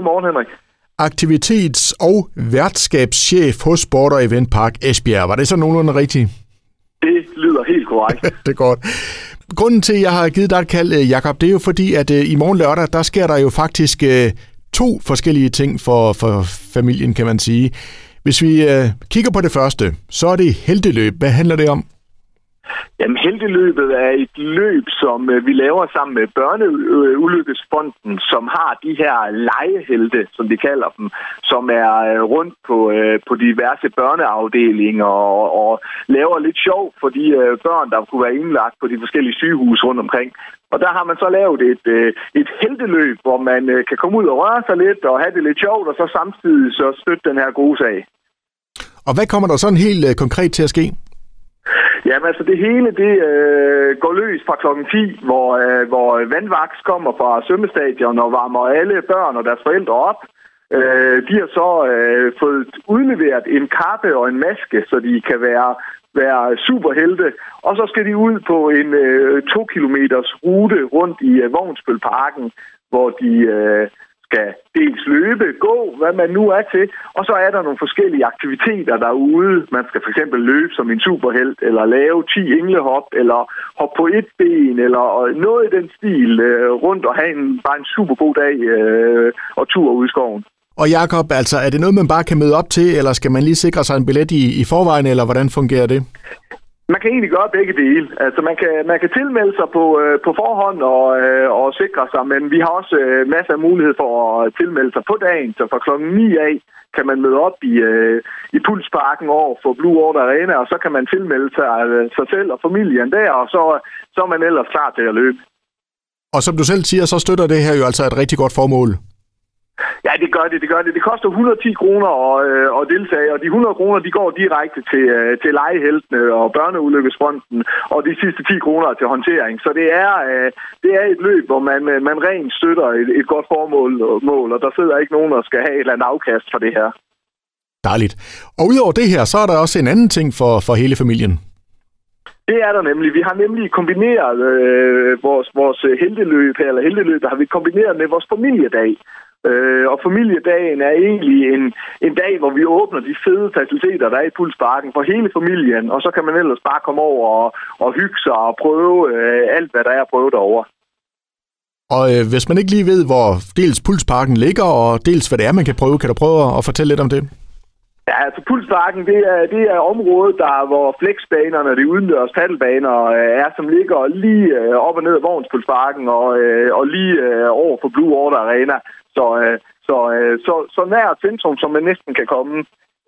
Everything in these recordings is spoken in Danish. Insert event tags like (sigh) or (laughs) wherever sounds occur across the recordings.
Godmorgen, Henrik. Aktivitets- og værtskabschef hos Sport og Event Park Esbjerg. Var det så nogenlunde rigtigt? Det lyder helt korrekt. (laughs) det er godt. Grunden til, at jeg har givet dig et kald, øh, Jakob, det er jo fordi, at øh, i morgen lørdag, der sker der jo faktisk øh, to forskellige ting for, for familien, kan man sige. Hvis vi kigger på det første, så er det heldeløb. Hvad handler det om? Jamen, Helteløbet er et løb, som øh, vi laver sammen med Børneulykkesfonden, som har de her legehelte, som de kalder dem, som er øh, rundt på, øh, på diverse børneafdelinger og, og laver lidt sjov for de øh, børn, der kunne være indlagt på de forskellige sygehuse rundt omkring. Og der har man så lavet et, øh, et helteløb, hvor man kan komme ud og røre sig lidt og have det lidt sjovt, og så samtidig så støtte den her gode sag. Og hvad kommer der sådan helt konkret til at ske? Jamen altså det hele det øh, går løs fra klokken 10, hvor, øh, hvor vandvaks kommer fra svømmestadion og varmer alle børn og deres forældre op. Øh, de har så øh, fået udleveret en kappe og en maske, så de kan være, være superhelte. Og så skal de ud på en øh, to kilometers rute rundt i øh, Vognsbølparken, hvor de... Øh, skal dels løbe, gå, hvad man nu er til, og så er der nogle forskellige aktiviteter derude. Man skal for eksempel løbe som en superhelt, eller lave 10 englehop, eller hoppe på et ben, eller noget i den stil øh, rundt og have en, bare en super god dag øh, og tur ud i skoven. Og Jakob, altså, er det noget, man bare kan møde op til, eller skal man lige sikre sig en billet i, i forvejen, eller hvordan fungerer det? Man kan egentlig gøre begge dele. Altså man kan, man kan tilmelde sig på, øh, på forhånd og, øh, og sikre sig, men vi har også øh, masser af mulighed for at tilmelde sig på dagen. Så fra klokken 9 af kan man møde op i, øh, i Pulsparken over for Blue Water Arena, og så kan man tilmelde sig, øh, sig selv og familien der, og så, så er man ellers klar til at løbe. Og som du selv siger, så støtter det her jo altså et rigtig godt formål. Ja, det gør det, det gør det. Det koster 110 kroner at, øh, at deltage, og de 100 kroner, de går direkte til, øh, til legeheltene og børneulykkesfronten, og de sidste 10 kroner til håndtering. Så det er, øh, det er et løb, hvor man, man rent støtter et, et godt formål, mål, og der sidder ikke nogen, der skal have et eller andet afkast for det her. Dejligt. Og udover det her, så er der også en anden ting for, for hele familien. Det er der nemlig. Vi har nemlig kombineret øh, vores, vores heldeløb, eller heldeløb, har vi kombineret med vores familiedag. Øh, og familiedagen er egentlig en, en dag, hvor vi åbner de fede faciliteter, der er i Pulsparken for hele familien, og så kan man ellers bare komme over og, og hygge sig og prøve øh, alt, hvad der er at prøve derovre. Og øh, hvis man ikke lige ved, hvor dels Pulsparken ligger, og dels hvad det er, man kan prøve, kan du prøve at fortælle lidt om det? Ja, altså Pulsparken, det er, det er området, der, hvor flexbanerne, de udendørs paddelbaner, øh, er, som ligger lige øh, op og ned af Vognspulsparken og, øh, og lige øh, over for Blue Order Arena. Så, øh, så, øh, så, så nær centrum, som man næsten kan komme.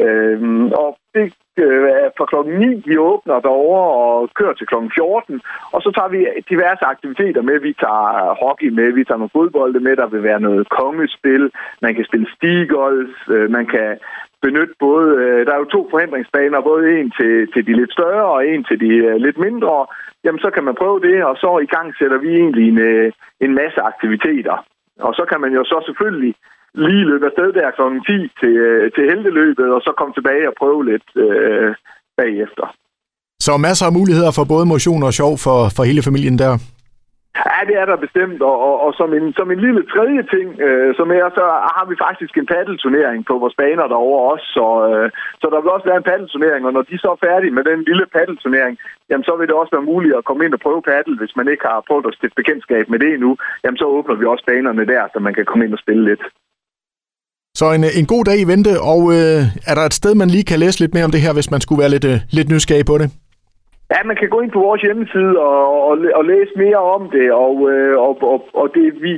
Øhm, og det øh, er fra klokken 9, vi åbner derovre og kører til klokken 14. Og så tager vi diverse aktiviteter med. Vi tager hockey med, vi tager nogle fodbolde med. Der vil være noget kongespil. Man kan spille stigolf. Øh, man kan benytte både... Øh, der er jo to forhindringsbaner, både en til, til de lidt større og en til de øh, lidt mindre. Jamen, så kan man prøve det, og så i gang sætter vi egentlig en, øh, en masse aktiviteter. Og så kan man jo så selvfølgelig lige løbe afsted der kl. 10 til, øh, til helteløbet, og så komme tilbage og prøve lidt øh, bagefter. Så masser af muligheder for både motion og sjov for, for hele familien der? Ja, det er der bestemt, og, og, og som, en, som en lille tredje ting, øh, som er, så har vi faktisk en paddelturnering på vores baner derovre også, så, øh, så der vil også være en paddelturnering, og når de så er færdige med den lille paddelturnering, jamen så vil det også være muligt at komme ind og prøve paddel, hvis man ikke har prøvet at stifte bekendtskab med det endnu, jamen så åbner vi også banerne der, så man kan komme ind og spille lidt. Så en, en god dag i vente, og øh, er der et sted, man lige kan læse lidt mere om det her, hvis man skulle være lidt, øh, lidt nysgerrig på det? Ja, man kan gå ind på vores hjemmeside og, og, og læse mere om det, og, øh, og, og, og det, vi,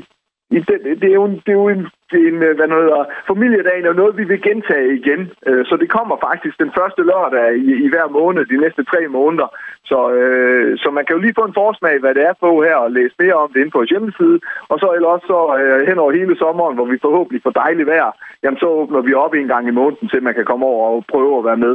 det, det, er jo, en, det er jo en, en øh, hvad hedder, familiedagen er noget, vi vil gentage igen. Øh, så det kommer faktisk den første lørdag i, i hver måned, de næste tre måneder. Så, øh, så man kan jo lige få en forsmag, hvad det er på her, og læse mere om det inde på vores hjemmeside. Og så ellers så øh, hen over hele sommeren, hvor vi forhåbentlig får dejligt vejr, jamen så åbner vi op en gang i måneden, til man kan komme over og prøve at være med.